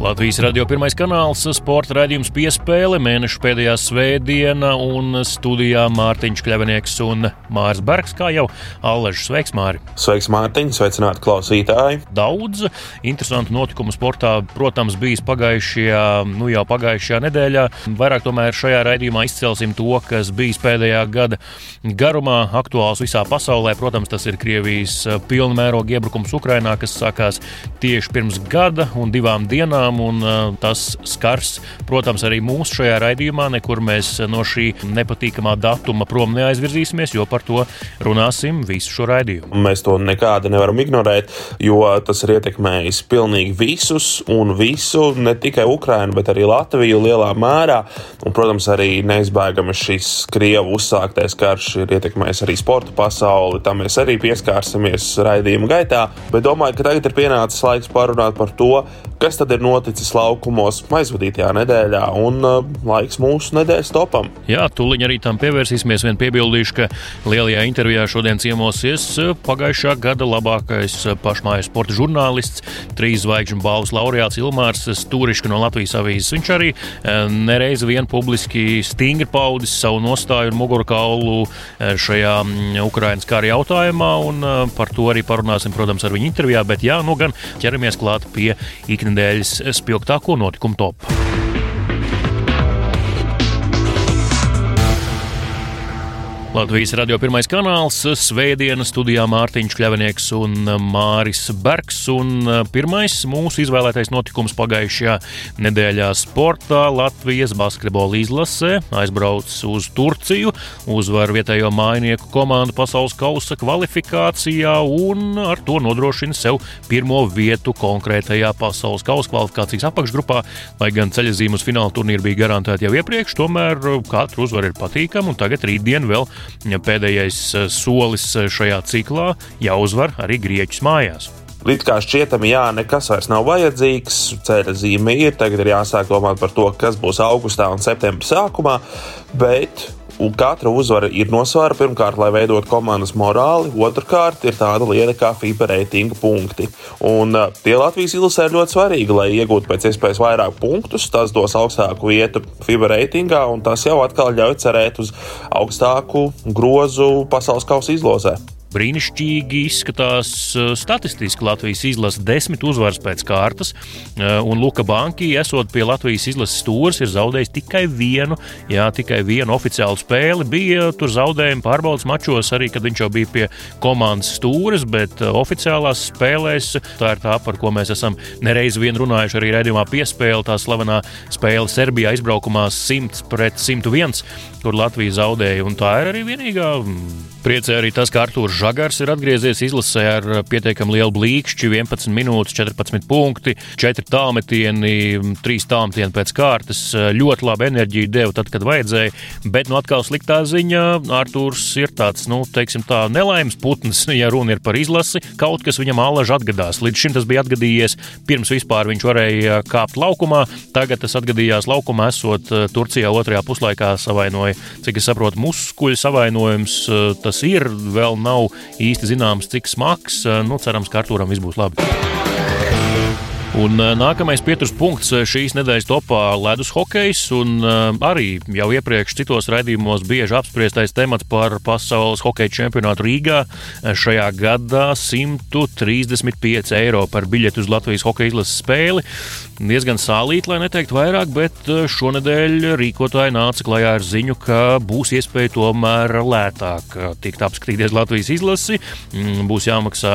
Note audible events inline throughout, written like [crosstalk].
Latvijas radio pirmais kanāls, sporta raidījums piespēle, mēneša pēdējā svētdiena un studijā Mārtiņš Kļavinieks un Mārs Bergs, kā jau Alležs. Sveiks, Māri! Sveiks, Mārtiņ! Sveicināti klausītāji! Daudz interesantu notikumu sportā, protams, bijis pagājušajā, nu jau pagājušajā nedēļā. Vairāk tomēr šajā raidījumā izcelsim to, kas bijis pēdējā gada garumā, aktuāls visā pasaulē. Protams, tas ir Krievijas pilnmēroga iebrukums Ukrainā, kas sākās tieši pirms gada un divām dienām lietām, un uh, tas skars, protams, arī mūsu šajā raidījumā. Nekur mēs no šī nepatīkamā datuma prom neaizvirzīsimies, jo par to runāsim visu šo raidījumu. Mēs to nekādi nevaram ignorēt, jo tas ir ietekmējis pilnīgi visus un visu, ne tikai Ukrainu, bet arī Latviju lielā mērā. Un, protams, arī neizbēgami šis Krievu uzsāktais karš ir ietekmējis arī sporta pasauli. Tam mēs arī pieskārsimies raidījuma gaitā, bet domāju, ka tagad ir pienācis laiks parunāt par to, kas tad ir noticis laukumos aizvadītajā nedēļā, un uh, laiks mūsu nedēļas topam. Jā, tūlīt arī tam pievērsīsimies. Vien piebildīšu, ka lielajā intervijā šodien ciemosies uh, pagājušā gada labākais uh, pašmājas sporta žurnālists, trīs zvaigžņu balvas laureāts Ilmārs Stūrišs no Latvijas avīzes. Viņš arī nereiz vien publiski stingri paudis savu nostāju un mugurkaulu šajā mm, Ukraiņas kara jautājumā, un par to arī parunāsim, protams, ar viņu intervijā. Bet jā, nu gan ķeramies klāt pie ikdienas ikdienas spilgtāko notikumu topu. Latvijas radio pirmais kanāls, Svētdienas studijā Mārtiņš Kļavinieks un Māris Bergs. Un pirmais mūsu izvēlētais notikums pagājušajā nedēļā sportā Latvijas basketbola izlasē aizbrauc uz Turciju, uzvar vietējo mājinieku komandu pasaules kausa kvalifikācijā un ar to nodrošina sev pirmo vietu konkrētajā pasaules kausa kvalifikācijas apakšgrupā. Lai gan ceļazīme uz fināla turnīru bija garantēta jau iepriekš, tomēr katra uzvara ir patīkama un tagad rītdien vēl pēdējais eh, solis eh, šajā ciklā jāuzvar arī Grieķis mājās. Līdz kā šķietami, jā, nekas vairs nav vajadzīgs, ceļa zīme ir, tagad ir jāsāk domāt par to, kas būs augustā un septembrī sākumā, bet katra uzvara ir nosvara pirmkārt, lai veidotu komandas morāli, otrkārt ir tāda lieta kā FIBA reitinga punkti. Un tie Latvijas izlasē ir ļoti svarīgi, lai iegūtu pēc iespējas vairāk punktus. Tas dos augstāku vietu FIBA reitingā, un tas jau atkal ļauj cerēt uz augstāku grozu pasaules kausa izlozē. Brīnišķīgi izskatās eh, statistiski Latvijas izlases desmit uzvaras pēc kārtas, eh, un Luka Banki, esot pie Latvijas izlases stūres, ir zaudējis tikai vienu, jā, tikai vienu oficiālu spēli. Bija tur zaudējumi pārbaudas mačos, arī kad viņš jau bija pie komandas stūres, bet eh, oficiālās spēlēs tā ir tā, par ko mēs esam nereiz vien runājuši arī redzamā piespēle, tā slavenā spēle Serbijā izbraukumā 100 pret 101, kur Latvija zaudēja, un tā ir arī vienīgā Priecē arī tas, ka Arthurs Žagars ir atgriezies izlasē ar pietiekami lielu blīkšķi, 11 minūtes, 14 punkti, 4 tālmetieni, 3 tālmetieni pēc kārtas. Ļoti labu enerģiju deva tad, kad vajadzēja, bet nu atkal sliktā ziņa Arthurs ir tāds, nu, teiksim tā, nelaimes putns, ja runa ir par izlasi. Kaut kas viņam alaži atgadās. Līdz šim tas bija atgadījies pirms vispār viņš varēja kāpt laukumā. Tagad tas atgadījās laukumā, esot Turcijā otrajā puslaikā savainoja, cik es saprotu, muskuļu savainojums tas ir, vēl nav īsti zināms, cik smags. Nu, cerams, ka Arturam viss būs labi. Un nākamais pieturas punkts šīs nedēļas topā - ledus hokejs. Un arī jau iepriekš citos raidījumos bieži apspriestais temats par pasaules hokeja čempionātu Rīgā. Šajā gadā 135 eiro par biļeti uz Latvijas hokeja izlases spēli diezgan sālīti, lai neteiktu vairāk, bet eh, šonadēļ rīkotāji nāca klajā ar ziņu, ka būs iespēja tomēr lētāk eh, tikt apskatīties Latvijas izlasi. Mm, būs jāmaksā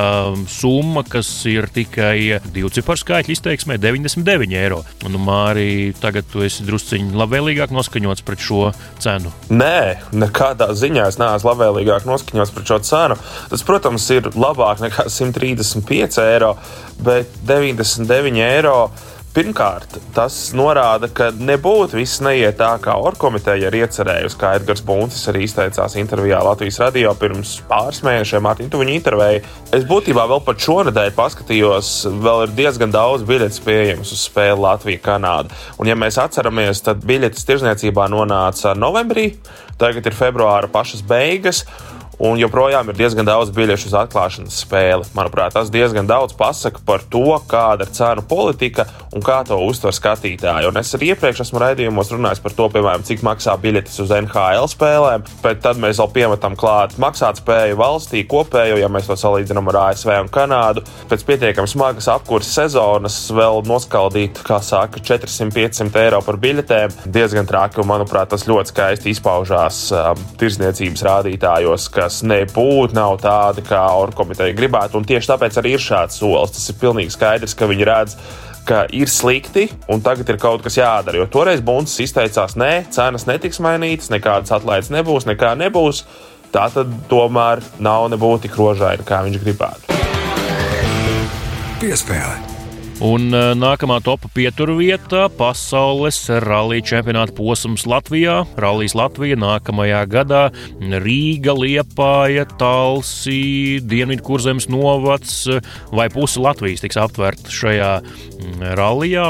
summa, kas ir tikai divu ciparu skaitļu izteiksmē - 99 eiro. Nu, Mārī, tagad tu esi drusciņš labvēlīgāk noskaņots pret šo cenu. Nē, nekādā ziņā es neesmu labvēlīgāk noskaņots pret šo cenu. Tas, protams, ir labāk nekā 135 eiro, bet 99 eiro Pirmkārt, tas norāda, ka nebūtu viss neiet tā, kā orkomiteja ir iecerējusi, kā Edgars Buncis arī izteicās intervijā Latvijas radio pirms pāris mēnešiem. Mārtiņ, tu viņu intervēji. Es būtībā vēl pat šonadēļ paskatījos, vēl ir diezgan daudz biļetes pieejamas uz spēli Latvija-Kanāda. Un, ja mēs atceramies, tad biļetes tirzniecībā nonāca novembrī, tagad ir februāra pašas beigas. Un joprojām ir diezgan daudz biļešu uz atklāšanas spēli. Manuprāt, tas diezgan daudz pasaka par to, kāda ir cenu politika un kā to uztver skatītāji. Un es arī iepriekš esmu raidījumos runājis par to, piemēram, cik maksā biļetes uz NHL spēlēm, bet tad mēs vēl piemetam klāt maksātspēju valstī kopējo, ja mēs to salīdzinām ar ASV un Kanādu. Pēc pietiekami smagas apkurses sezonas vēl noskaldīt, kā saka, 400-500 eiro par biļetēm. Diezgan traki, un manuprāt, tas ļoti skaisti izpaužās um, tirzniecības rādītājos, kas nebūtu nav tādi, kā orkomiteja gribētu. Un tieši tāpēc arī ir šāds solis. Tas ir pilnīgi skaidrs, ka viņi redz, ka ir slikti un tagad ir kaut kas jādara. Jo toreiz Bunts izteicās, nē, cenas netiks mainītas, nekādas atlaides nebūs, nekā nebūs. Tā tad tomēr nav nebūtu tik rožaina, kā viņš gribētu. Piespēle. Un uh, nākamā topa pieturvieta - pasaules rallija čempionāta posms Latvijā. Rallijas Latvija nākamajā gadā - Rīga, Liepāja, Talsī, Dienvidkurzemes novads vai puse Latvijas tiks aptverta šajā rallijā.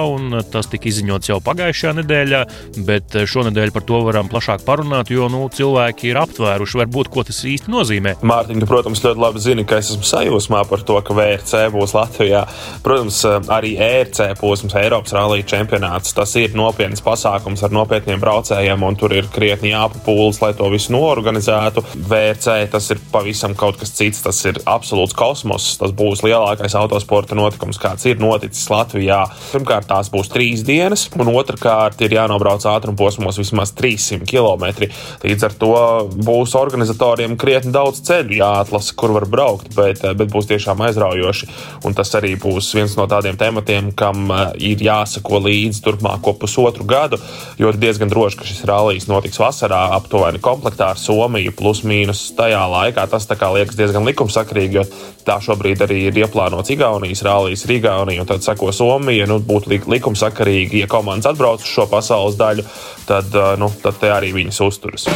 Tas tika izziņots jau pagājušajā nedēļā, bet šonadēļ par to varam plašāk parunāt, jo nu, cilvēki ir aptvēruši, varbūt, ko tas īsti nozīmē. Mārtiņa, tu, protams, ļoti labi zini, ka es esmu sajūsmā par to, ka VRC būs Latvijā. Protams, arī ERC posms, Eiropas rallija čempionāts. Tas ir nopietns pasākums ar nopietniem braucējiem, un tur ir krietni jāpapūlas, lai to visu norganizētu. VRC tas ir pavisam kaut kas cits. Tas ir absolūts kosmos. Tas būs lielākais autosporta notikums, kāds ir noticis Latvijā. Pirmkārt, tās būs trīs dienas, un otrkārt ir jānobrauc ātruma posmos vismaz 300 km. Līdz ar to būs organizatoriem krietni daudz ceļu jāatlasa, kur var braukt, bet, bet būs tiešām aizraujoši. Un tas arī būs viens no tādiem tematiem, kam uh, ir jāsako līdzi turpmāko pusotru gadu, jo ir diezgan droši, ka šis rallijs notiks vasarā aptuveni komplektā ar Somiju, plus mīnus tajā laikā. Tas liekas diezgan likumsakrīgi, jo tā šobrīd arī ir ieplānots Igaunijas rallijs, Igaunija, un tad sako Somija. Nu, būtu likumsakarīgi, ja komandas atbrauc uz šo pasaules daļu, tad, uh, nu, tad te arī viņas uzturas.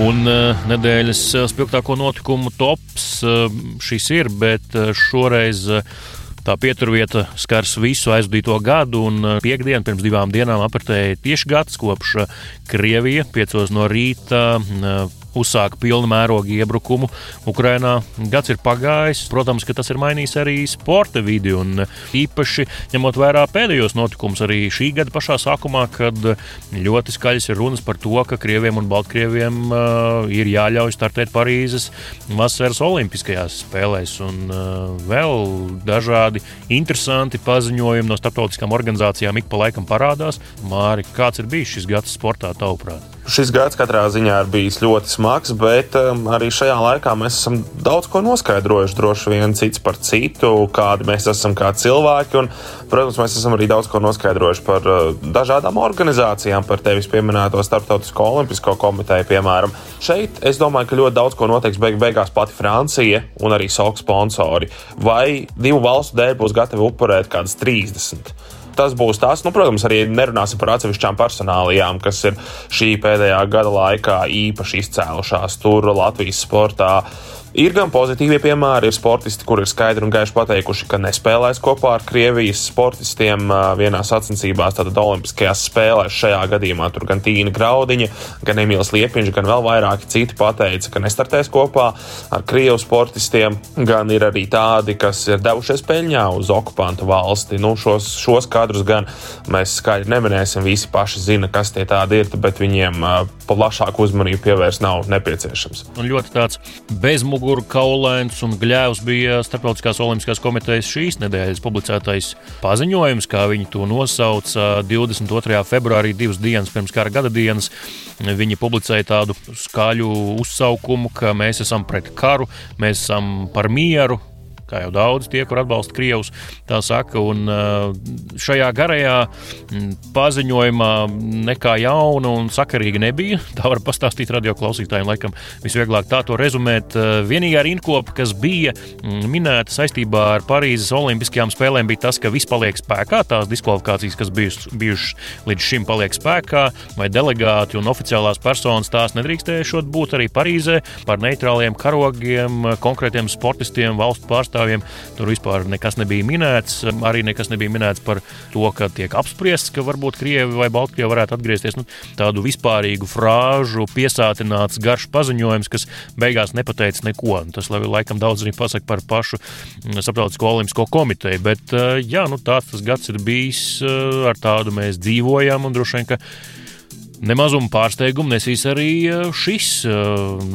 Un uh, nedēļas spilgtāko notikumu tops šis ir, bet šoreiz Tā pieturvieta skars visu aizvadīto gadu, un uh, piekdienu pirms divām dienām apritēja tieši gads kopš uh, Krievija piecos no rīta uh, uzsāka pilnu mērogu iebrukumu Ukrajinā. Gads ir pagājis. Protams, ka tas ir mainījis arī sporta vidi. Un īpaši ņemot vērā pēdējos notikumus arī šī gada pašā sākumā, kad ļoti skaļas ir runas par to, ka Krieviem un Baltkrieviem uh, ir jāļauj startēt Parīzes vasaras Olimpiskajās spēlēs. Un uh, vēl dažādi interesanti paziņojumi no starptautiskām organizācijām ik pa laikam parādās. Māri, kāds ir bijis šis gads sportā, tavuprāt? Šis gads katrā ziņā ir bijis ļoti smags, bet um, arī šajā laikā mēs esam daudz ko noskaidrojuši. Droši vien cits par citu, kādi mēs esam kā cilvēki. Un, protams, mēs esam arī daudz ko noskaidrojuši par uh, dažādām organizācijām, par tevis pieminēto Startautisko olimpisko komiteju, piemēram. Šeit es domāju, ka ļoti daudz ko noteiks beig beigās pati Francija un arī SOK sponsori. Vai divu valstu dēļ būs gatavi upurēt kādas 30? Tas būs tas. Nu, protams, arī nerunāsim par atsevišķām personālijām, kas ir šī pēdējā gada laikā īpaši izcēlušās tur Latvijas sportā. Ir gan pozitīvie piemēri, ir sportisti, kuri ir skaidri un gaiši pateikuši, ka nespēlēs kopā ar Krievijas sportistiem vienā sacensībās, tātad Olimpiskajās spēlēs. Šajā gadījumā tur gan Tīna Graudiņa, gan Emīls Liepiņš, gan vēl vairāki citi pateica, ka nestartēs kopā ar Krievu sportistiem. Gan ir arī tādi, kas ir devušies peļņā uz okupantu valsti. Nu, šos, šos kadrus gan mēs skaidri neminēsim, visi paši zina, kas tie tādi ir, bet viņiem plašāku uzmanību pievērst nav nepieciešams. Un ļoti tāds bezmugurīgs muguru kaulains un gļēvs bija Startautiskās Olimpiskās komitejas šīs nedēļas publicētais paziņojums, kā viņi to nosauca 22. februārī, divas dienas pirms kara gada dienas. Viņi publicēja tādu skaļu uzsaukumu, ka mēs esam pret karu, mēs esam par mieru, kā jau daudz tie, kur atbalsta Krievus, tā saka. Un šajā garajā paziņojumā nekā jauna un sakarīga nebija. Tā var pastāstīt radio klausītājiem, laikam visvieglāk tā to rezumēt. Vienīgā rinkopa, kas bija minēta saistībā ar Parīzes Olimpiskajām spēlēm, bija tas, ka viss paliek spēkā. Tās diskvalifikācijas, kas bijušas līdz šim, paliek spēkā, vai delegāti un oficiālās personas tās nedrīkstējušot būt arī Parīzē par neitrāliem karogiem, konkrētiem sportistiem, valstu pārstāvjiem pārstāvjiem. Tur vispār nekas nebija minēts. Arī nekas nebija minēts par to, ka tiek apspriests, ka varbūt Krievi vai Baltkrievija varētu atgriezties. Nu, tādu vispārīgu frāžu piesātināts garš paziņojums, kas beigās nepateica neko. Tas laikam daudz arī pasaka par pašu mm, Starptautisko olimpisko komiteju. Bet jā, nu, tāds tas gads ir bijis, ar tādu mēs dzīvojam un droši vien, ka Nemazumu pārsteigumu nesīs arī šis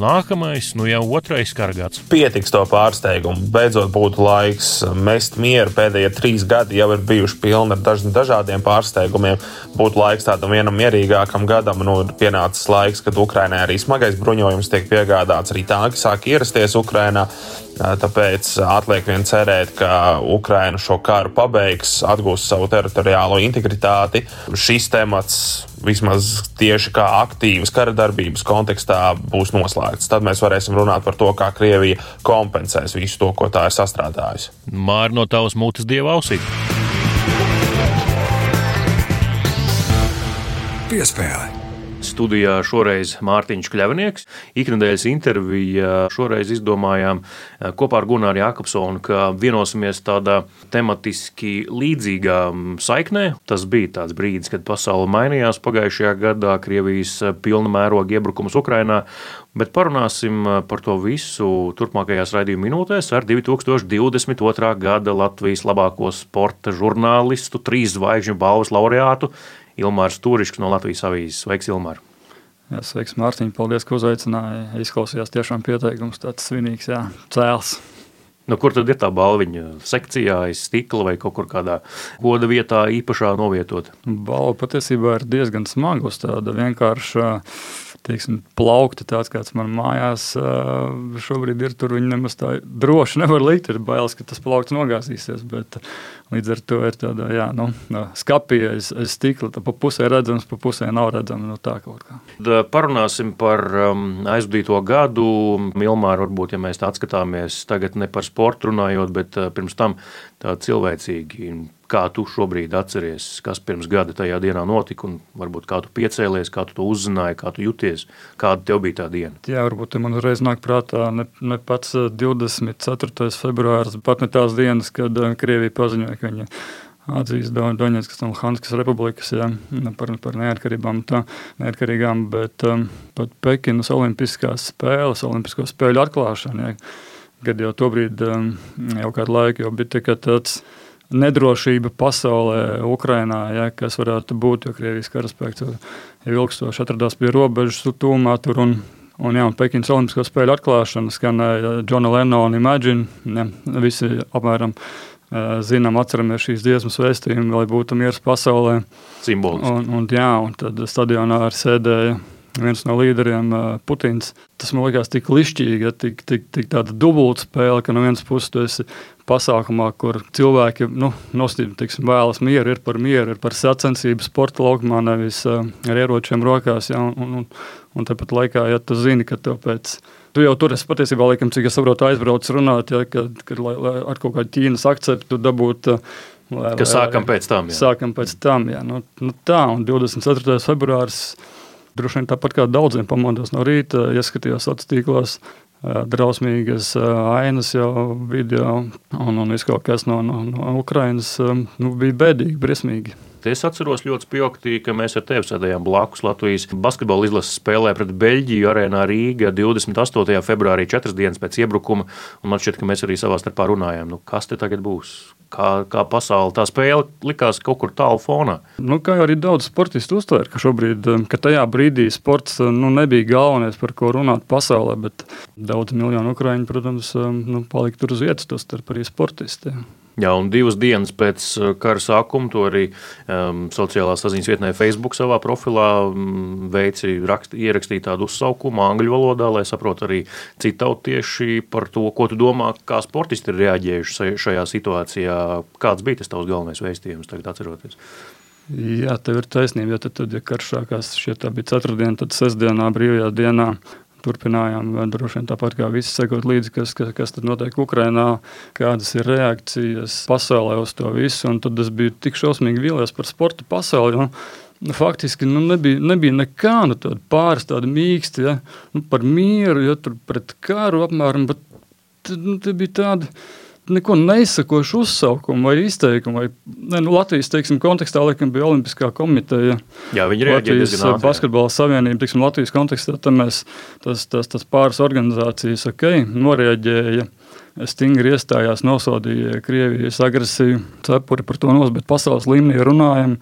nākamais, nu jau otrais kargāts. Pietiks to pārsteigumu. Beidzot, būtu laiks mest mieru. Pēdējie trīs gadi jau ir bijuši pilni ar daž, dažādiem pārsteigumiem. Būtu laiks tādam vienam mierīgākam gadam. Nu, ir pienācis laiks, kad Ukrainai arī smagais bruņojums tiek piegādāts, arī tanki sāk ierasties Ukrainā. Tāpēc atliek vien cerēt, ka Ukraina šo karu pabeigs, atgūs savu teritoriālo integritāti. Šis temats vismaz tieši kā aktīvas kara darbības kontekstā būs noslēgts. Tad mēs varēsim runāt par to, kā Krievija kompensēs visu to, ko tā ir sastrādājusi. Māra no tavas mutes dieva ausī. Piespēle. Studijā šoreiz Mārtiņš Kļavnieks. Ikdienas intervijā šoreiz izdomājām eh, kopā ar Gunāru Jākapsonu, ka vienosimies tādā tematiski līdzīgā mm, saiknē. Tas bija tāds brīdis, kad pasaule mainījās pagājušajā gadā, Krievijas eh, pilna mēroga iebrukums Ukrainā. Bet parunāsim eh, par to visu turpmākajās raidījuma minūtēs ar 2022. gada Latvijas labāko sporta žurnālistu, trīs zvaigžņu balvas laureātu Ilmārs Tūrišs no Latvijas avīzes. Sveiks, Ilmār! Jā, sveiks, Mārtiņ, paldies, ka uzaicināji. Izklausījās tiešām pieteikums, tāds svinīgs, jā, cēls. Nu, kur tad ir tā balviņa? Sekcijā, aiz stikla vai kaut kur kādā goda vietā īpašā novietot? Balva patiesībā ir diezgan smaga uz tāda vienkārša teiksim, plaukti, tāds kāds man mājās šobrīd ir. Tur viņi nemaz tā droši nevar likt. Ir bailes, ka tas plaukts nogāzīsies. Bet līdz ar to ir tāda jā, nu, skapija aiz, aiz stikla. Pa pusē redzams, pa pusē nav redzams. Nu, tā kaut kā. Parunāsim par um, aizvadīto gadu. Milmāra, varbūt, ja mēs tā atskatāmies tagad ne par sportu runājot, bet uh, pirms tam tā cilvēcīgi Kā tu šobrīd atceries, kas pirms gada tajā dienā notika, un varbūt kā tu piecēlies, kā tu to uzzināji, kā tu jūties, kāda tev bija tā diena? Jā, varbūt man uzreiz nāk prātā ne, ne pats 24. Eh, februāris, pat ne tās dienas, kad eh, Krievija paziņoja, ka viņa atzīst Doņetskas un Luhanskas republikas jā, par, par neatkarībām, tā, neatkarīgām, bet um, pat Pekinas olimpiskās spēles, olimpisko spēļu atklāšana, jā, kad jau tobrīd um, jau kādu laiku jau bija tikai tāds nedrošība pasaulē, Ukrainā, ja, kas varētu būt, jo Krievijas karaspēks jau ilgstoši atradās pie robežas tūmā tur un, un, jā, un Pekinas Olimpisko spēļu atklāšana skanēja Džona Lennona Imagine, ja, visi apmēram zinām, atceramies šīs dziesmas vēstījumu, lai būtu miers pasaulē. Simboliski. Un, un, jā, un tad stadionā arī sēdēja viens no līderiem, Putins. Tas man liekas tik lišķīgi, ja, tik, tik, tik tāda dubulta spēle, ka no vienas puses tu esi pasākumā, kur cilvēki nu, tiksim, vēlas mieru, ir par mieru, ir par sacensību sporta laukumā, nevis uh, ar ieročiem rokās. Ja, un, un, un tāpat laikā, ja tu zini, ka tev pēc Tu jau tur esi patiesībā, laikam, cik es saprotu, aizbraucis runāt, ja, kad, kad lai, lai ar kaut kādu Ķīnas akceptu dabūt. Lai, ka sākam pēc tam. Jā. Sākam pēc tam, jā. Nu, nu tā, un 24. februāris droši vien tāpat kā daudziem pamodos no rīta, ieskatījos sociālos tīklos, drausmīgas ainas jau video un, un viss kaut kas no, no, no Ukrainas nu, bija bēdīgi, briesmīgi. Es atceros ļoti spilgti, ka mēs ar tevi sēdējām blakus Latvijas basketbola izlases spēlē pret Beļģiju arēnā Rīgā 28. februārī, četras dienas pēc iebrukuma. Man šķiet, ka mēs arī savā starpā runājām, nu, kas te tagad būs kā, kā pasaule. Tā spēle likās kaut kur tālu fonā. Nu, kā arī daudz sportistu uztver, ka šobrīd, um, ka tajā brīdī sports um, nu, nebija galvenais, par ko runāt pasaulē, bet daudz miljonu ukrāņu, protams, um, nu, palika tur uz vietas, tos starp arī sportisti. Jā, un divas dienas pēc uh, kara sākuma to arī um, sociālā saziņas vietnē Facebook savā profilā um, veici rakst, ierakstīt tādu uzsaukumu angļu valodā, lai saprotu arī citautieši par to, ko tu domā, kā sportisti ir reaģējuši šajā situācijā. Kāds bija tas tavs galvenais vēstījums tagad atceroties? Jā, tev ir taisnība. Ja tad, tad ja karš sākās šie tā bija ceturtdiena, tad sestdienā, brīvajā dienā turpinājām droši vien tāpat kā visi sekot līdzi, kas, kas, kas tad notiek Ukrainā, kādas ir reakcijas pasaulē uz to visu. Un tad es biju tik šausmīgi vīlies par sporta pasauli. Nu, Nu, faktiski nu, nebija, nebija nekā nu, tāda pāris tāda mīksta, ja, nu, par mieru, ja tur pret karu apmēram, bet nu, tie bija tādi, neko neizsakošu uzsaukumu vai izteikumu. Vai, ne, nu, Latvijas teiksim, kontekstā laikam, bija Olimpiskā komiteja. Jā, viņi reaģēja Latvijas uh, basketbola savienība, teiksim, Latvijas kontekstā, tad mēs tas, tas, tas pāris organizācijas ok, noreaģēja. Stingri iestājās, nosodīja Krievijas agresiju, cepuri par to nos, bet pasaules līmenī runājam,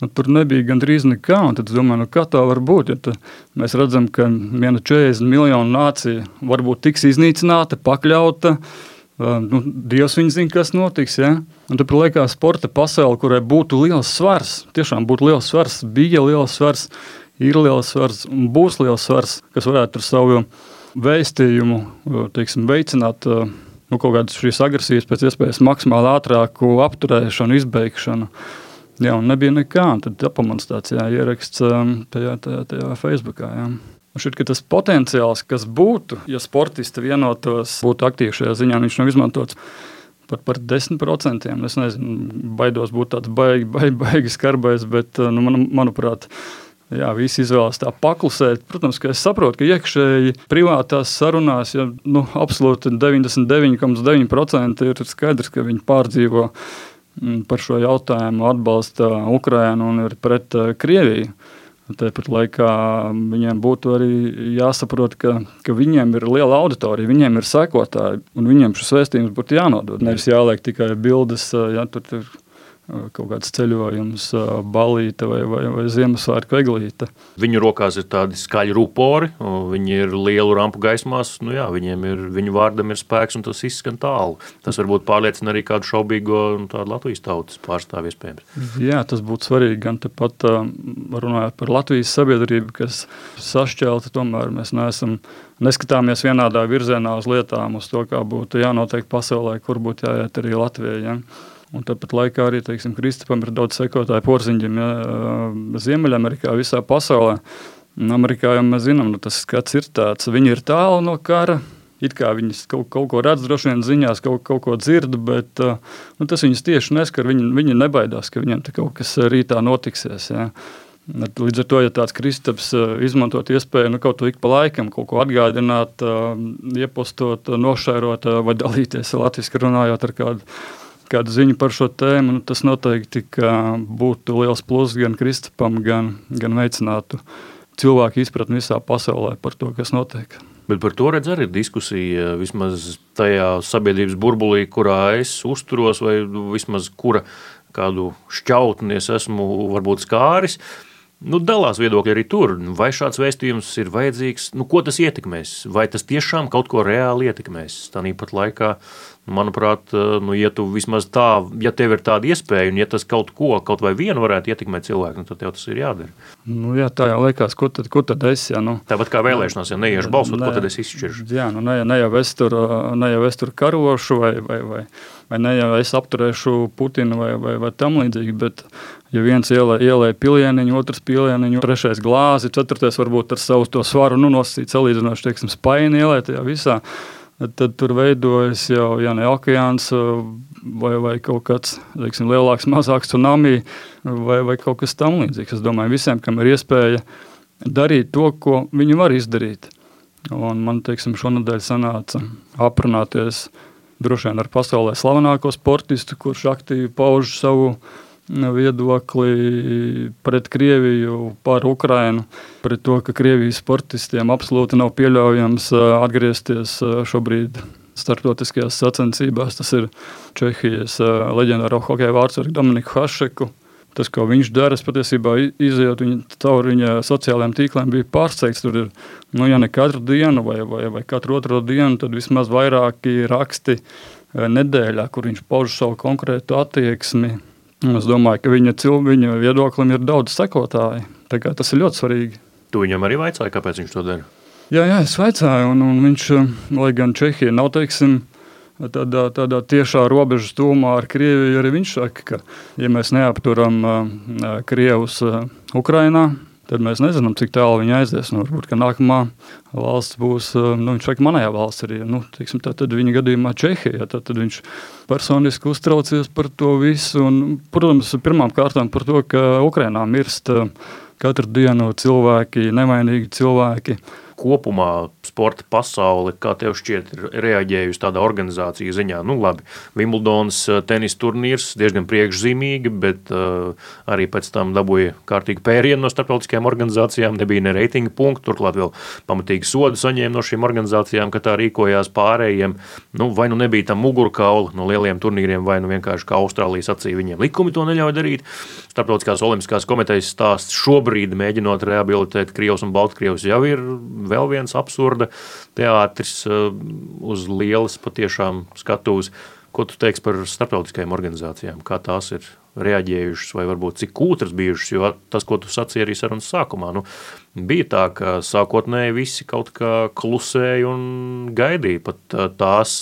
Nu, tur nebija gandrīz nekā. Tad es domāju, nu, kā tā var būt. Ja mēs redzam, ka viena 40 miljonu nācija varbūt tiks iznīcināta, pakļauta. Nu, Dievs viņa zina, kas notiks. Ja? Un tad liekas, sporta pasaule, kurai būtu liels svars, tiešām būtu liels svars, bija liels svars, ir liels svars un būs liels svars, kas varētu ar savu vēstījumu teiksim, veicināt nu, kaut kādas šīs agresijas pēc iespējas maksimāli ātrāku apturēšanu, izbeigšanu. Jā, un nebija nekā. Tad apamats tāds jā, ieraksts tajā, tajā, tajā Facebookā. Jā. Ka tas potenciāls, kas būtu, ja sportisti vienotos, būtu aktīvi šajā ziņā, viņš nav izmantots pat par 10%. Es nezinu, baidos būt tāds baigi, baigi, baigi skarbais, bet uh, nu, man, manuprāt, Jā, visi izvēlas tā paklusēt. Protams, ka es saprotu, ka iekšēji privātās sarunās, ja nu, absolūti 99,9% ir skaidrs, ka viņi pārdzīvo Mm, par šo jautājumu atbalsta Ukrainu un ir pret uh, Krieviju. Tāpat laikā viņiem būtu arī jāsaprot, ka, ka viņiem ir liela auditorija, viņiem ir sekotāji, un viņiem šis vēstījums būtu jānodod. Nevis jāliek tikai bildes, ja tur ir kaut kāds ceļojums, balīte vai, vai, vai Ziemassvētku eglīte. Viņu rokās ir tādi skaļi rupori, viņi ir lielu rampu gaismās. Nu jā, viņiem ir, viņu vārdam ir spēks un tas izskan tālu. Tas varbūt pārliecina arī kādu šaubīgo Latvijas tautas pārstāvju iespējams. Jā, tas būtu svarīgi gan tepat runājot par Latvijas sabiedrību, kas sašķelta, tomēr mēs neesam neskatāmies vienādā virzienā uz lietām, uz to, kā būtu jānotiek pasaulē, kur būtu jāiet arī Latvijai. Ja? Un tāpat laikā arī teiksim, Kristupam ir daudz sekotāju porziņģim ja, Ziemeļamerikā, visā pasaulē. Un Amerikā jau mēs zinām, nu, tas skats ir tāds, viņi ir tālu no kara. It kā viņi kaut, kaut ko redz, droši vien ziņās, kaut, kaut ko dzird, bet nu, tas viņus tieši neskar. Viņi, viņi nebaidās, ka viņiem kaut kas rītā notiksies. Ja. Līdz ar to, ja tāds kristaps izmantot iespēju nu, kaut ko ik pa laikam, kaut ko atgādināt, iepostot, nošērot vai dalīties latviešu runājot ar kādu kādu ziņu par šo tēmu, nu, tas noteikti būtu liels pluss gan Kristupam, gan, gan veicinātu cilvēku izpratni visā pasaulē par to, kas notiek. Bet par to redz arī diskusija, vismaz tajā sabiedrības burbulī, kurā es uzturos, vai vismaz kura kādu šķautni es esmu varbūt skāris. Nu, dalās viedokļi arī tur. Vai šāds vēstījums ir vajadzīgs? Nu, ko tas ietekmēs? Vai tas tiešām kaut ko reāli ietekmēs? Tāpat laikā Manuprāt, eh, nu, ja tu vismaz tā, ja tev ir tāda iespēja, un ja tas kaut ko, kaut vai vienu varētu ietekmēt cilvēku, nu, tad tev tas ir jādara. Nu, jā, tā jau liekas, kur tad, kur tad es, ja, nu. Tāpat kā vēlēšanās, ja neiešu balsot, ne, ko tad es izšķiršu? Jā, nu, ne, ne, jau es tur, ne jau es tur karošu, vai, vai, vai, vai ne jau es apturēšu Putinu vai, vai, vai tam līdzīgi, bet ja viens ielē, ielē pilieniņu, otrs pilieniņu, trešais glāzi, ceturtais varbūt ar savu to svaru, nu, nosacīt salīdzinoši, teiksim, spaini ielē tajā visā, tad tur veidojas jau ja ne okeāns vai, vai kaut kāds teiksim, lielāks, mazāks tsunami vai, vai kaut kas tamlīdzīgs. Es domāju, visiem, kam ir iespēja darīt to, ko viņi var izdarīt. Un man teiksim, šonadēļ sanāca aprunāties droši vien ar pasaulē slavenāko sportistu, kurš aktīvi pauž savu viedokli pret Krieviju, par Ukrainu, pret to, ka Krievijas sportistiem absolūti nav pieļaujams atgriezties šobrīd starptautiskajās sacensībās. Tas ir Čehijas leģendāro hokeja vārdsargu Dominiku Hašeku. Tas, ko viņš dara, patiesībā izjūt viņa caur viņa sociālajiem tīkliem, bija pārsteigts. Tur ir, nu, ja ne katru dienu vai, vai, vai katru otro dienu, tad vismaz vairāki raksti nedēļā, kur viņš pauž savu konkrētu attieksmi Es domāju, ka viņa, viņa viedoklim ir daudz sekotāju. Tas ir ļoti svarīgi. Tu viņam arī vaicāji, kāpēc viņš to dara? Jā, jā es vaicāju, un, un viņš, lai gan Čehija nav teiksim, tādā, tādā tiešā robežas tūmā ar Krieviju, arī viņš saka, ka, ja mēs neapturam uh, Krievus uh, Ukrainā, tad mēs nezinām, cik tālu viņi aizies. Nu, varbūt nākamā valsts būs, eh, nu, viņš saka, manējā valsts arī. Nu, teiksim, tā, tad viņa gadījumā Čehija. Tad, tad viņš personiski uztraucies par to visu. Un, protams, pirmām kārtām par to, ka Ukrainā mirst eh, katru dienu cilvēki, nevainīgi cilvēki. Kopumā sporta pasaule, kā tev šķiet, ir reaģējusi tādā organizācijas ziņā? Nu, labi, Wimbledonas tenis turnīrs diezgan priekšzīmīgi, bet uh, arī pēc tam dabūja kārtīgi pērienu no starptautiskajām organizācijām, nebija ne reitinga punktu, turklāt vēl pamatīgi sodu saņēma no šīm organizācijām, ka tā rīkojās pārējiem. Nu, vai nu nebija tam mugurkaula no lieliem turnīriem, vai nu vienkārši kā Austrālija sacīja, viņiem likumi to neļauj darīt. Starptautiskās olimpiskās komitejas stāsts šobrīd mēģinot rehabilitēt Krievus un Baltkrievus jau ir vēl viens absurda teātris uh, uz lielas patiešām skatuves. Ko tu teiksi par starptautiskajām organizācijām? Kā tās ir reaģējušas, vai varbūt cik kūtras bijušas? Jo tas, ko tu sacīji arī sarunas sākumā, nu, bija tā, ka sākotnēji visi kaut kā klusēja un gaidīja. Pat uh, tās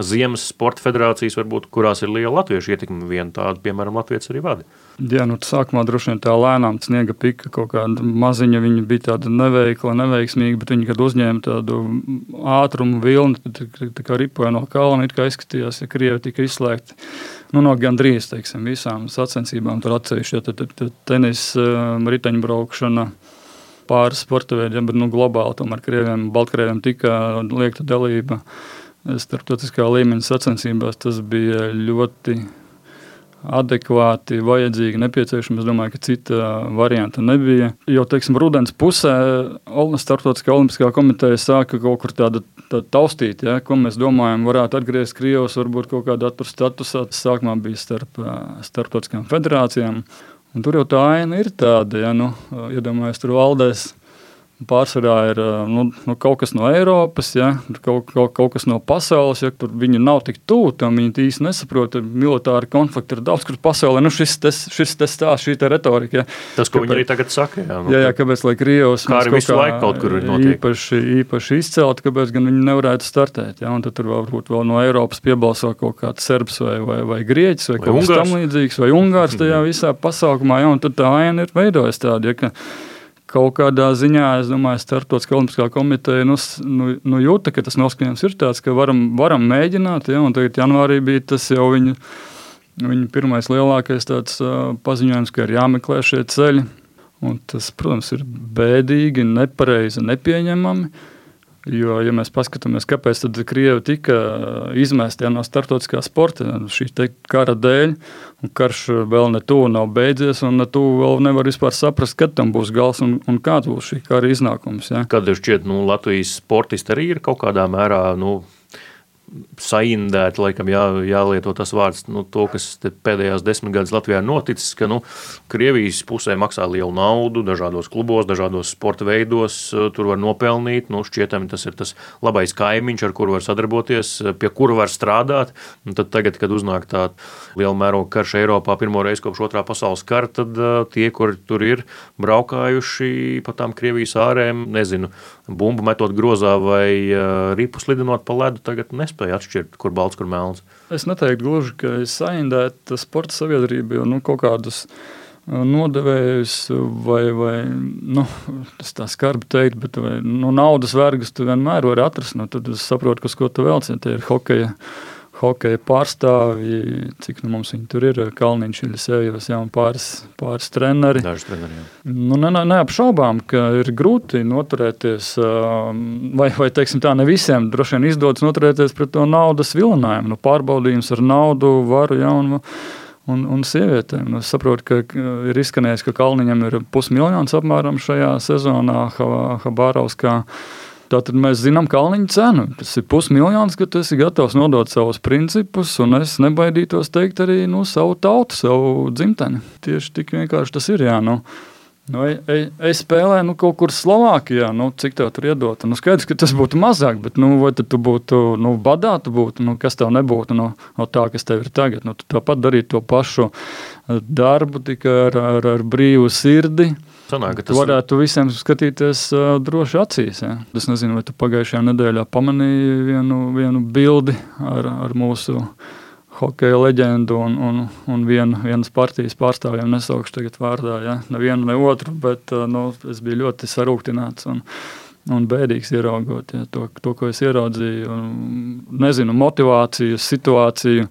Ziemas sporta federācijas, varbūt, kurās ir liela latviešu ietekme, viena tāda, piemēram, Latvijas arī vada. Jā, nu, sākumā droši vien tā lēnām sniega pika kaut kāda maziņa. Viņa bija tāda neveikla, neveiksmīga, bet viņa, kad uzņēma tādu ātrumu vilni, tad tā kā ripoja no kalna, it kā izskatījās, ja Krievi tika izslēgti. Nu, no gandrīz teiksim, visām sacensībām tur atsevišķi ja, tenis, riteņbraukšana, pāris sporta veidiem, bet nu, globāli tomēr Krieviem, Baltkrieviem tika liekta dalība starptautiskā līmeņa sacensībās. Tas bija ļoti adekvāti, vajadzīgi, nepieciešami. Es domāju, ka cita varianta nebija. Jau teiksim, rudens pusē Startautiskā olimpiskā komiteja sāka kaut kur tādu tā taustīt, ja, ko mēs domājam, varētu atgriezties Krievijas, varbūt kaut kādā atpūtas statusā. Tas sākumā bija starp starptautiskām federācijām. Un tur jau tā aina ir tāda, ja nu, iedomājieties, tur valdēs Pārsvarā ir nu, nu, kaut kas no Eiropas, ja, kaut, kaut, kaut kas no pasaules. Ja, tur viņi nav tik tuvu tam, viņi īsti nesaprot. Militāri konflikti ir daudz, kur pasaulē nu, šis, tas, stāsts, šī retorika. Ja. Tas, ko kāpēc, viņi arī tagad saka. Jā, nu, jā, jā kāpēc, lai Krievijas kā arī visu laiku kaut kur ir notiek. īpaši, īpaši izcelt, kāpēc gan viņi nevarētu startēt. Ja, un tad tur varbūt vēl no Eiropas piebalso kaut kāds serbs vai, vai, vai grieķis vai, vai kaut kas tam līdzīgs, vai ungārs tajā [laughs] visā pasaukumā. Ja, un tad tā aina ir veidojas tāda. Ja, kaut kādā ziņā, es domāju, Startautiskā olimpiskā komiteja nu, nu, nu jūta, ka tas noskaņojums ir tāds, ka varam, varam mēģināt. Ja, tagad janvārī bija tas jau viņa, viņa pirmais lielākais tāds, uh, paziņojums, ka ir jāmeklē šie ceļi. Un tas, protams, ir bēdīgi, nepareizi, nepieņemami. Jo, ja mēs paskatāmies, kāpēc Krievija tika izmesta no starptautiskā sporta, šī kara dēļ, un karš vēl ne tuvu nav beidzies, un ne tuvu vēl nevar vispār saprast, kad tam būs gals un, un kāds būs šī kara iznākums. Ja. Kad jūs šķiet, nu, Latvijas sportisti arī ir kaut kādā mērā. Nu saindēti, laikam jā, jālieto tas vārds, nu, to, kas pēdējās desmit gadus Latvijā ir noticis, ka nu, Krievijas pusē maksā lielu naudu dažādos klubos, dažādos sporta veidos, eh, tur var nopelnīt, nu, šķietami tas ir tas labais kaimiņš, ar kuru var sadarboties, eh, pie kura var strādāt, un tad tagad, kad uznāk tā liela mēroga karš Eiropā pirmo reizi kopš otrā pasaules kara, tad uh, tie, kuri tur ir braukājuši pa tām Krievijas ārēm, nezinu, bumbu metot grozā vai ripus lidinot pa ledu, tagad nespēja atšķirt, kur balts, kur melns. Es neteiktu gluži, ka ir saindēta sporta sabiedrība, jo nu, kaut kādus nodevējus vai, vai nu, tas tā skarbi teikt, bet vai, nu, naudas vergas tu vienmēr vari atrast. Nu, tad es saprotu, kas ko tu vēl cieti. Tie ir hokeja hokeja pārstāvji, cik nu mums viņi tur ir, Kalniņš, Ilisējos, jā, un pāris, pāris treneri. Daži treneri, jā. Nu, ne, ne, neapšaubām, ka ir grūti noturēties, vai, vai teiksim tā, ne visiem droši vien izdodas noturēties pret to naudas vilinājumu, nu, pārbaudījums ar naudu, varu, jā, un, un, un sievietēm. Nu, es saprotu, ka ir izskanējis, ka Kalniņam ir pusmiljons apmēram šajā sezonā Habārovskā. Tātad mēs zinām Kalniņa cenu. Tas ir pusmiljons, ka tu esi gatavs nodot savus principus, un es nebaidītos teikt arī nu, savu tautu, savu dzimteni. Tieši tik vienkārši tas ir. Jā, nu. Nu, ej, ej, ej spēlē nu, kaut kur Slovākijā, nu, cik tev tur iedot. Nu, skaidrs, ka tas būtu mazāk, bet nu, vai tu būtu nu, badā, tu būtu, nu, kas tev nebūtu no, no tā, kas tev ir tagad. Nu, tu tāpat darītu to pašu darbu, tikai ar, ar, ar brīvu sirdi. Sanāk, tas varētu visiem skatīties uh, droši acīs. Ja. Es nezinu, vai tu pagājušajā nedēļā pamanīji vienu, vienu bildi ar, ar mūsu hokeja leģendu un, un, un vienu, vienas partijas pārstāvjiem. Nesaukšu tagad vārdā, ja. nevienu ne otru, bet uh, nu, es biju ļoti sarūktināts. Un, Un bēdīgs ieraugot ja, to, to, ko es ieraudzīju. Un, nezinu, motivāciju, situāciju.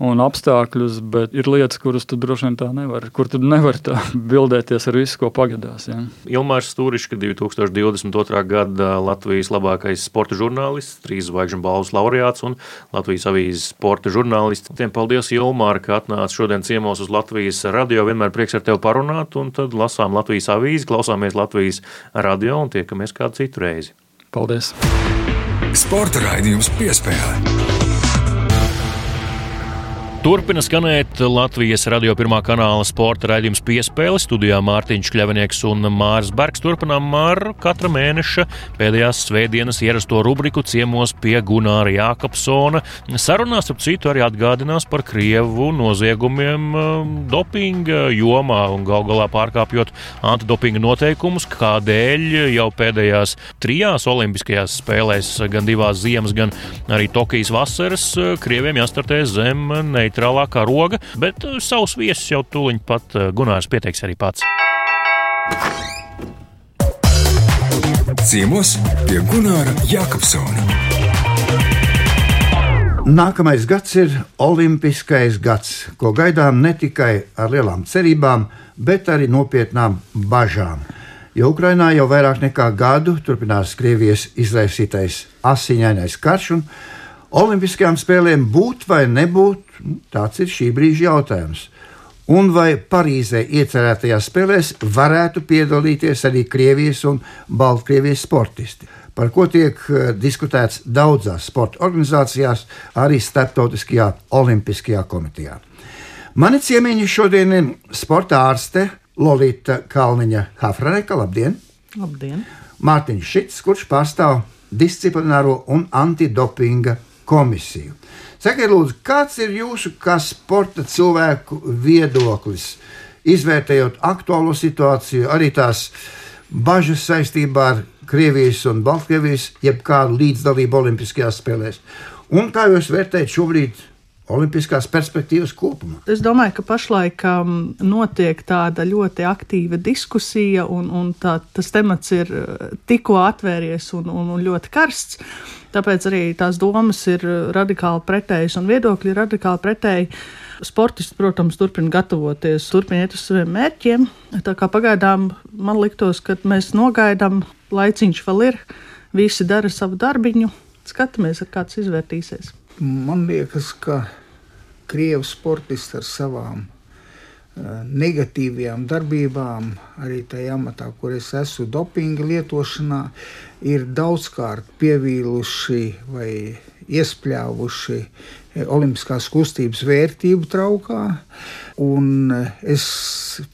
Un apstākļus, bet ir lietas, kuras tu droši vien tā nevar, kur tu nevari tā [laughs] bildēties ar visu, ko pagadās. Ja. Ilmārs Stūrišs, 2022. gada Latvijas labākais sporta žurnālists, trīs zvaigžņu balvas laureāts un Latvijas avīzes sporta žurnālists. Tiem paldies, Ilmār, ka atnāc šodien ciemos uz Latvijas radio. Vienmēr prieks ar tevi parunāt, un tad lasām Latvijas avīzi, klausāmies Latvijas radio un tiekamies kādu citu reizi. Paldies! Sporta raidījums piespēlē. Turpina skanēt Latvijas radio pirmā kanāla sporta raidījums piespēle. Studijā Mārtiņš Kļavinieks un Mārs Bergs turpinām ar katra mēneša pēdējās svētdienas ierasto rubriku ciemos pie Gunāra Jākapsona. Sarunās ap citu arī atgādinās par Krievu noziegumiem um, dopinga jomā un gal galā pārkāpjot antidopinga noteikumus, kādēļ jau pēdējās trijās olimpiskajās spēlēs, gan divās ziemas, gan arī Tokijas vasaras, Krieviem jāstartē zem ne neitrālākā roga, bet uh, savus viesus jau tūliņ pat uh, Gunārs pieteiks arī pats. Ciemos pie Gunāra Jākapsona. Nākamais gads ir olimpiskais gads, ko gaidām ne tikai ar lielām cerībām, bet arī nopietnām bažām. Jo Ukrainā jau vairāk nekā gadu turpinās Krievijas izraisītais asiņainais karš, un Olimpiskajām spēlēm būt vai nebūt, tāds ir šī brīža jautājums. Un vai Parīzē iecerētajās spēlēs varētu piedalīties arī Krievijas un Baltkrievijas sportisti, par ko tiek uh, diskutēts daudzās sporta organizācijās, arī Startautiskajā Olimpiskajā komitejā. Mani ciemiņi šodien ir sporta ārste Lorita Kalniņa Hafraneka. Labdien! Labdien! Mārtiņš Šits, kurš pārstāv disciplināro un antidopinga komisiju. Sakiet, lūdzu, kāds ir jūsu kā sporta cilvēku viedoklis, izvērtējot aktuālo situāciju, arī tās bažas saistībā ar Krievijas un Baltkrievijas, jeb kādu līdzdalību Olimpiskajās spēlēs? Un kā jūs vērtējat šobrīd Olimpiskās perspektīvas kopumā. Es domāju, ka pašlaik um, notiek tāda ļoti aktīva diskusija, un, un tā, tas temats ir uh, tikko atvērties un, un, un ļoti karsts. Tāpēc arī tās domas ir radikāli pretējas un viedokļi ir radikāli pretēji. Sportisti, protams, turpina gatavoties, turpina iet uz saviem mērķiem. Tā kā pagaidām man liktos, ka mēs nogaidām, laiciņš vēl ir, visi dara savu darbiņu, skatāmies, kā tas izvērtīsies. Man liekas, ka krievu sportisti ar savām negatīvajām darbībām, arī tajā amatā, kur es esmu, dopinga lietošanā, ir daudzkārt pievīluši vai iespļāvuši eh, olimpiskās kustības vērtību traukā. Un eh, es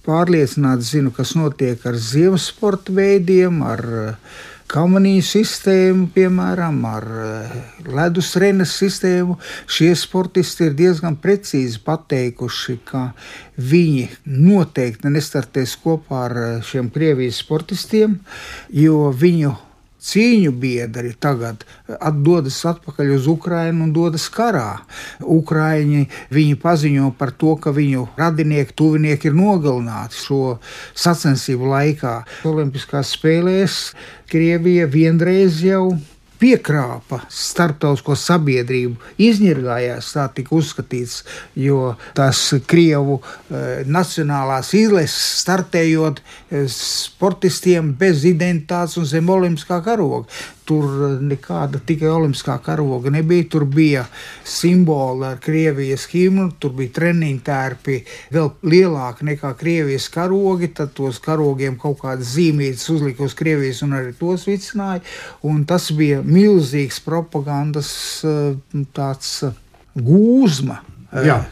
pārliecināti zinu, kas notiek ar ziemas sporta veidiem, ar uh, kamanīju sistēmu, piemēram, ar eh, ledus renes sistēmu, šie sportisti ir diezgan precīzi pateikuši, ka viņi noteikti nestartēs kopā ar eh, šiem Krievijas sportistiem, jo viņu cīņu biedri tagad atdodas atpakaļ uz Ukrajinu un dodas karā. Ukraiņi viņi paziņo par to, ka viņu radinieki, tuvinieki ir nogalināti šo sacensību laikā. Olimpiskās spēlēs Krievija vienreiz jau piekrāpa starptautisko sabiedrību, izņirgājās, tā tika uzskatīts, jo tās Krievu e, nacionālās izlases startējot e, sportistiem bez identitātes un zem olimpiskā karoga. Tur nekāda tikai olimpiskā karoga nebija. Tur bija simboli ar Krievijas himnu, tur bija treniņu tērpi vēl lielāki nekā Krievijas karogi. Tad tos karogiem kaut kādas zīmītas uzlika uz Krievijas un arī tos vicināja. Un tas bija milzīgs propagandas eh, tāds eh, gūzma. Jā.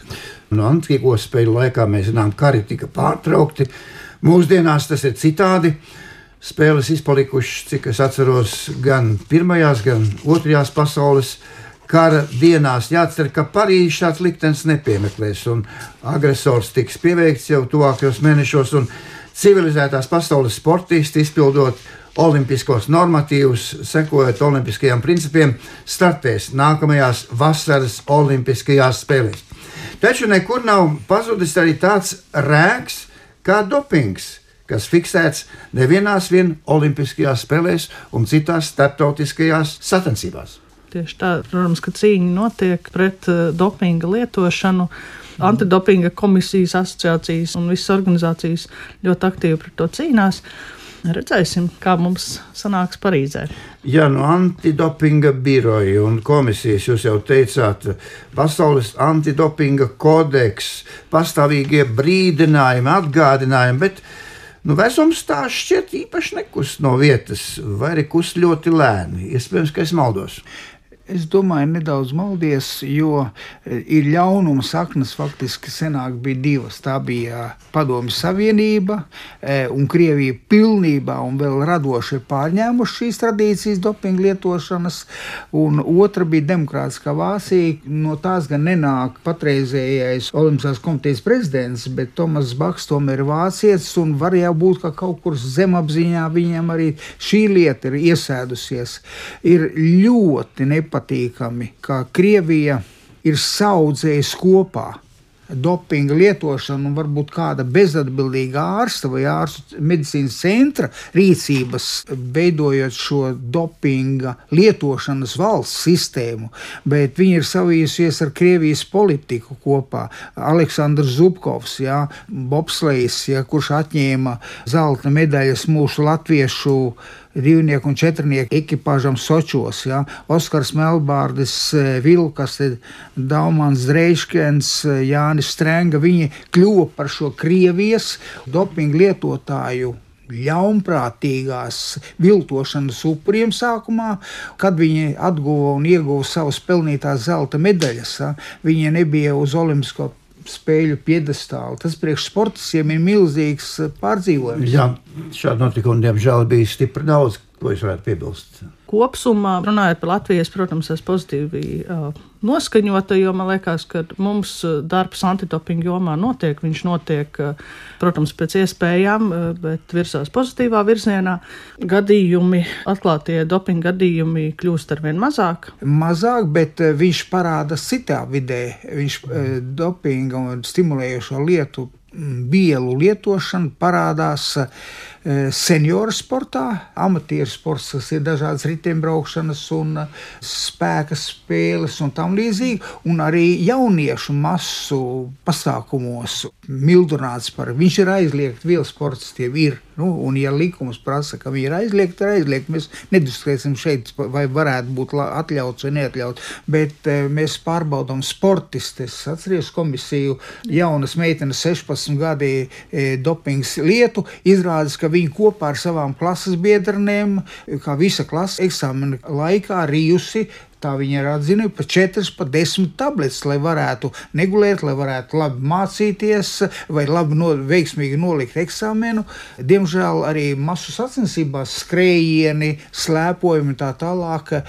No antīko spēļu laikā mēs zinām, ka kari tika pārtraukti. Mūsdienās tas ir citādi. Uh, spēles izpalikušas, cik es atceros, gan pirmajās, gan otrajās pasaules kara dienās. Jācer, ka Parīzē šāds liktenis nepiemeklēs, un agresors tiks pieveikts jau tuvākajos mēnešos, un civilizētās pasaules sportisti izpildot olimpiskos normatīvus, sekojot olimpiskajiem principiem, startēs nākamajās vasaras olimpiskajās spēlēs. Taču nekur nav pazudis arī tāds rēks kā dopings kas fiksēts nevienās vien Olimpiskajās spēlēs un citās starptautiskajās sacensībās. Tieši tā, protams, ka cīņa notiek pret uh, dopinga lietošanu. Antidopinga komisijas, asociācijas un visas organizācijas ļoti aktīvi pret to cīnās. Redzēsim, kā mums sanāks Parīzē. Ja no antidopinga biroja un komisijas jūs jau teicāt, pasaules antidopinga kodeks, pastāvīgie brīdinājumi, atgādinājumi, bet nu, vecums tā šķiet īpaši nekust no vietas, vai arī kust ļoti lēni. Iespējams, ka es maldos. Es domāju, nedaudz maldies, jo e, ir ļaunuma saknes faktiski senāk bija divas. Tā bija Padomju Savienība e, un Krievija pilnībā un vēl radoši pārņēmuši šīs tradīcijas dopinga lietošanas, un otra bija Demokrātiskā Vācija. No tās gan nenāk patreizējais Olimpiskās komitejas prezidents, bet Tomas Baks tomēr ir vācietis un var jau būt, ka kaut kur zemapziņā viņam arī šī lieta ir iesēdusies. Ir ļoti nepatīkami nepatīkami, ka Krievija ir saudzējusi kopā dopinga lietošanu un varbūt kāda bezatbildīga ārsta vai ārstu medicīnas centra rīcības, veidojot šo dopinga lietošanas valsts sistēmu, bet viņi ir savījusies ar Krievijas politiku kopā. Aleksandrs Zubkovs, jā, bobslejs, jā, kurš atņēma zelta medaļas mūsu latviešu divnieku un četrnieku ekipāžam Sočos. Ja? Oskars Melbārdis, e, Vilkas, Daumans Dreiškens, e, Jānis Strenga. Viņi kļuva par šo Krievijas dopingu lietotāju ļaunprātīgās viltošanas upuriem sākumā, kad viņi atguva un ieguva savas pelnītās zelta medaļas. Viņi nebija uz Olimpisko spēļu piedestālu. Tas priekš sportistiem ir milzīgs eh, pārdzīvojums. Jā, šādu notikumu diemžēl bija stipri daudz, ko es varētu piebilst kopsumā, runājot par Latvijas, protams, es pozitīvi uh, noskaņota, jo man liekas, ka mums darbs antidopinga jomā notiek. Viņš notiek, uh, protams, pēc iespējām, uh, bet virsās pozitīvā virzienā. Gadījumi, atklātie dopinga gadījumi kļūst ar vien mazāk. Mazāk, bet viņš parādās citā vidē. Viņš dopinga un stimulējošo lietu vielu lietošana parādās Eh, senioru sportā, amatieru sports, kas ir dažādas riteņbraukšanas un eh, spēka spēles un tam līdzīgi, un arī jauniešu masu pasākumos mildināts par viņš ir aizliegts, vielu sportistiem ir. Nu, un, ja likums prasa, ka viņi ir aizliegti, tad aizliegti. Mēs nediskutēsim šeit, vai varētu būt atļauts vai neatļauts. Bet e, mēs pārbaudām sportistus. Atcerieties, komisiju jaunas meitenes, 16 gadi e, dopings lietu. Izrādās, ka viņi kopā ar savām klases biedriem, kā visa klase eksāmena laikā, rījusi Tā viņa ir atzinusi pa 4, pa 10 tabletes, lai varētu negulēt, lai varētu labi mācīties vai labi no, veiksmīgi nolikt eksāmenu. Diemžēl arī masu sacensībās skrējieni, slēpojumi un tā tālāk e,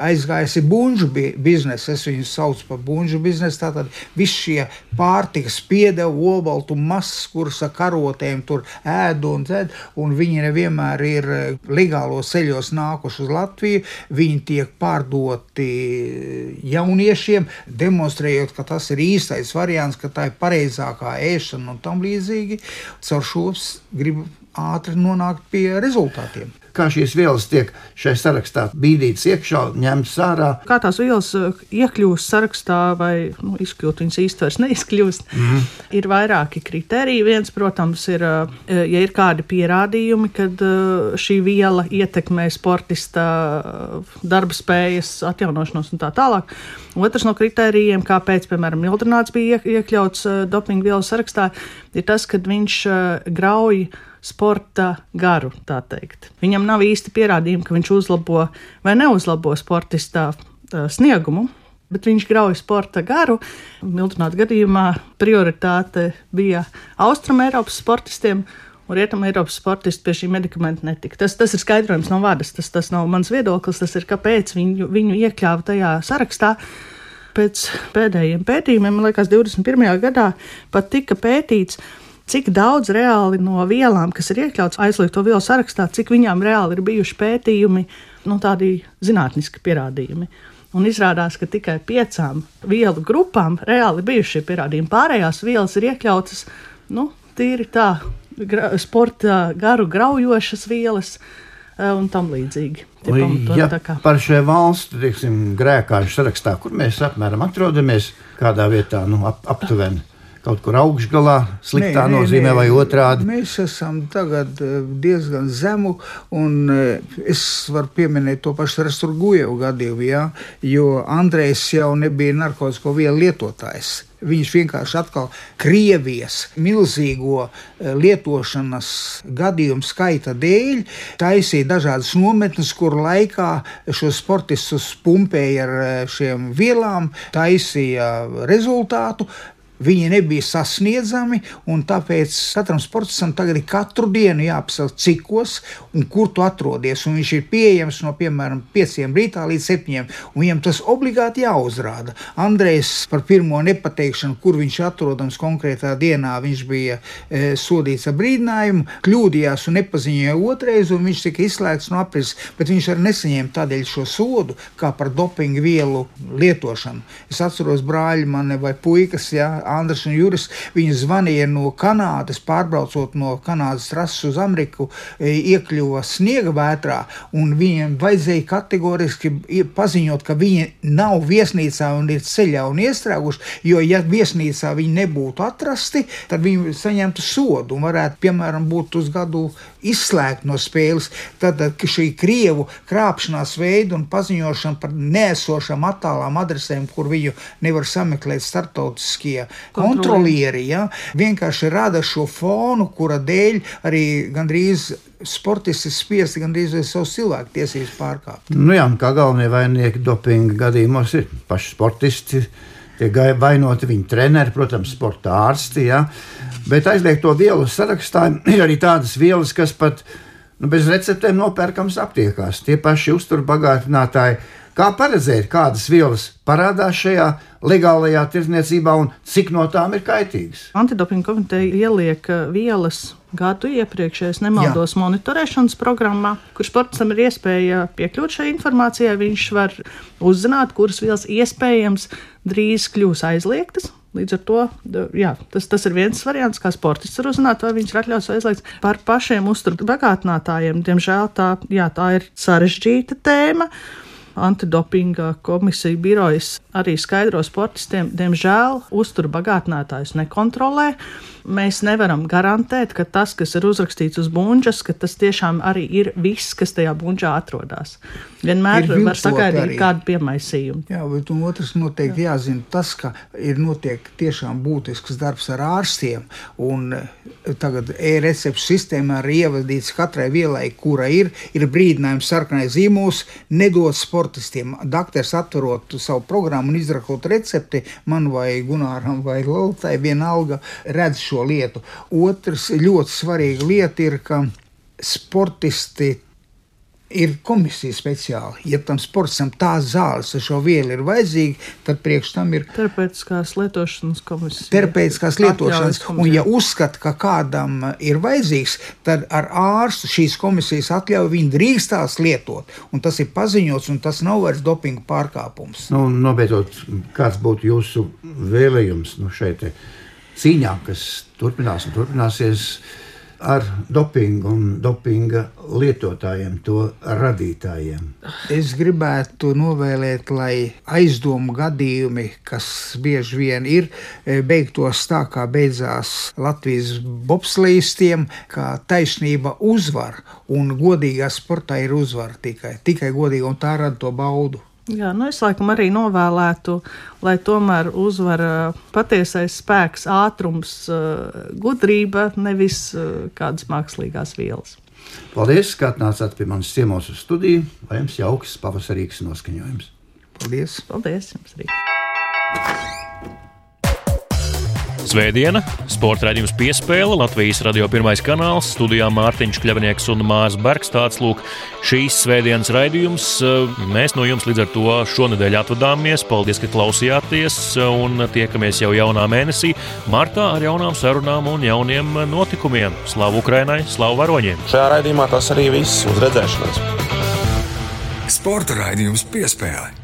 aizgājusi buļbuļsu biznesa. Es viņu saucu par buļbuļsu biznesu. Tātad viss šie pārtikas piedevu, obaltu masas, kuras ar karotēm tur ēd un dzēd, un viņi nevienmēr ir e, legālos ceļos nākuši uz Latviju. Viņi tiek pārdoti ļoti jauniešiem, demonstrējot, ka tas ir īstais variants, ka tā ir pareizākā ēšana un tam līdzīgi. Caur šo gribu ātri nonākt pie rezultātiem kā šīs vielas tiek šai sarakstā bīdītas iekšā, ņemtas ārā. Kā tās vielas uh, iekļūst sarakstā vai nu, izkļūt, viņas vairs neizkļūst. Mm -hmm. Ir vairāki kriteriji. Viens, protams, ir, uh, ja ir kādi pierādījumi, kad uh, šī viela ietekmē sportista darba spējas, atjaunošanos un tā tālāk. Otrs no kritērijiem, kāpēc, piemēram, Mildrināts bija iekļauts dopinga vielu sarakstā, ir tas, ka viņš grauj sporta garu. Viņam nav īsti pierādījumi, ka viņš uzlabo vai neuzlabo sportistā sniegumu. Bet viņš grauja sporta garu. Miltonāta gadījumā prioritāte bija Austrumēropas sportistiem, un Rietumē Eiropas sportisti pie šī medikamenta netika. Tas, tas ir skaidrojums no vadas, tas, tas nav mans viedoklis, tas ir kāpēc viņu, viņu iekļāva tajā sarakstā. Pēc pēdējiem pētījumiem, man liekas, 21. gadā pat tika pētīts, cik daudz reāli no vielām, kas ir iekļauts aizliegto vielu sarakstā, cik viņām reāli ir bijuši pētījumi, nu, tādi zinātniski pierādījumi. Un izrādās, ka tikai piecām vielu grupām reāli bijuši šie pierādījumi. Pārējās vielas ir iekļautas nu, tīri tā, gra, sporta garu graujošas vielas, un tam līdzīgi. Ja par šo valstu teiksim, grēkāžu sarakstā, kur mēs apmēram atrodamies, kādā vietā nu, ap, aptuveni kaut kur augšgalā, sliktā nē, nozīmē, nē, vai otrādi? Mēs esam tagad eh, diezgan zemu, un eh, es varu pieminēt to pašu Rasturgujevu gadījumu, ja, jo Andrejs jau nebija narkotiku vielu lietotājs. Viņš vienkārši atkal Krievijas milzīgo eh, lietošanas gadījumu skaita dēļ taisīja dažādas nometnes, kur laikā šos sportistus pumpēja ar šiem vielām, taisīja rezultātu. Viņi nebija sasniedzami, un tāpēc katram sportistam tagad ir katru dienu jāapsaka, cikos un kur tu atrodies. Un viņš ir pieejams no piemēram 5 rītā līdz 7. un viņam tas obligāti jāuzrāda. Andrejs par pirmo nepateikšanu, kur viņš atrodams konkrētā dienā, viņš bija e, sodīts ar brīdinājumu, kļūdījās un nepaziņoja otrais, un viņš tika izslēgts no aprises, bet viņš arī nesaņēma tādēļ šo sodu kā par dopingu vielu lietošanu. Es atceros brāļi mani vai puikas, jā, Andris un Juris. Viņi zvanīja no Kanādas, pārbraucot no Kanādas trases uz Ameriku, e, iekļuva sniega vētrā, un viņiem vajadzēja kategoriski paziņot, ka viņi nav viesnīcā un ir ceļā un iestrēguši, jo, ja viesnīcā viņi nebūtu atrasti, tad viņi saņemtu sodu un varētu, piemēram, būt uz gadu izslēgt no spēles. Tad šī krievu krāpšanās veida un paziņošana par nēsošām attālām adresēm, kur viņu nevar sameklēt starptautiskie kontrolieri, ja, vienkārši rada šo fonu, kura dēļ arī gandrīz sportisti spiesti gandrīz vai savus cilvēku tiesības pārkāpt. Nu jā, kā galvenie vaininieki dopinga gadījumos ir paši sportisti. Tiek vainoti viņa treneri, protams, sporta ārsti. Ja? Bet aizliegt to vielu sarakstā ir arī tādas vielas, kas pat nu, bez receptēm nopērkams aptiekās. Tie paši uzturbagātinātāji Kā paredzēt, kādas vielas parādās šajā legālajā tirdzniecībā un cik no tām ir kaitīgas? Antidopinga komiteja ieliek uh, vielas gadu iepriekš, ja nemaldos, Jā. monitorēšanas programmā, kur sportam ir iespēja piekļūt šai informācijai. Viņš var uzzināt, kuras vielas iespējams drīz kļūs aizliegtas. Līdz ar to jā, tas, tas ir viens variants, kā sportists var uzzināt, vai viņš ir atļauts vai aizliegts. Par pašiem uzturbagātinātājiem, diemžēl tā, jā, tā ir sarežģīta tēma antidopinga komisija birojas arī skaidro sportistiem, diemžēl uzturu bagātinātājus nekontrolē mēs nevaram garantēt, ka tas, kas ir uzrakstīts uz buļbuļsaktas, ka tas tiešām arī ir viss, kas tajā buļbuļsakā atrodas. Vienmēr var sagaidīt kādu piemaisījumu. Jā, bet otrs noteikti Jā. jāzina tas, ka ir notiek tiešām būtisks darbs ar ārstiem. Un eh, tagad e-recepšu sistēmā ir ievadīts katrai vielai, kura ir, ir brīdinājums sarkanais zīmols, nedod sportistiem. Dakteris atverot savu programmu un izrakot recepti man vai Gunāram vai Lalitai vienalga redz šo lietu. Otrs ļoti svarīga lieta ir, ka sportisti ir komisija speciāli. Ja tam sportam tā zāles ar šo vielu ir vajadzīga, tad priekš tam ir terapeitiskās lietošanas komisija. Terapeitiskās lietošanas, un ja uzskata, ka kādam ir vajadzīgs, tad ar ārstu šīs komisijas atļauju viņi drīkstās lietot. Un tas ir paziņots, un tas nav vairs dopinga pārkāpums. Nu, nobeidzot, kāds būtu jūsu vēlējums nu, šeit? cīņā, kas turpinās un turpināsies ar dopingu un dopinga lietotājiem, to radītājiem. Es gribētu novēlēt, lai aizdomu gadījumi, kas bieži vien ir, e, beigtos tā, kā beidzās Latvijas bobslīstiem, ka taisnība uzvar un godīgā sportā ir uzvara tikai, tikai godīga un tā rada to baudu. Jā, nu es laikam arī novēlētu, lai tomēr uzvar patiesais spēks, ātrums, gudrība, nevis kādas mākslīgās vielas. Paldies, ka atnācāt pie manis ciemos uz studiju, lai jums jauks pavasarīgs noskaņojums. Paldies! Paldies jums arī! Svētdiena, sporta raidījums piespēle, Latvijas radio pirmais kanāls, studijā Mārtiņš Kļavnieks un Mārs Bergs. Tāds lūk šīs svētdienas raidījums. Mēs no jums līdz ar to šonadēļ atvadāmies. Paldies, ka klausījāties un tiekamies jau jaunā mēnesī, martā ar jaunām sarunām un jauniem notikumiem. Slavu Ukrainai, slavu varoņiem! Šajā raidījumā tas arī viss uz redzēšanos. Sporta raidījums piespēle.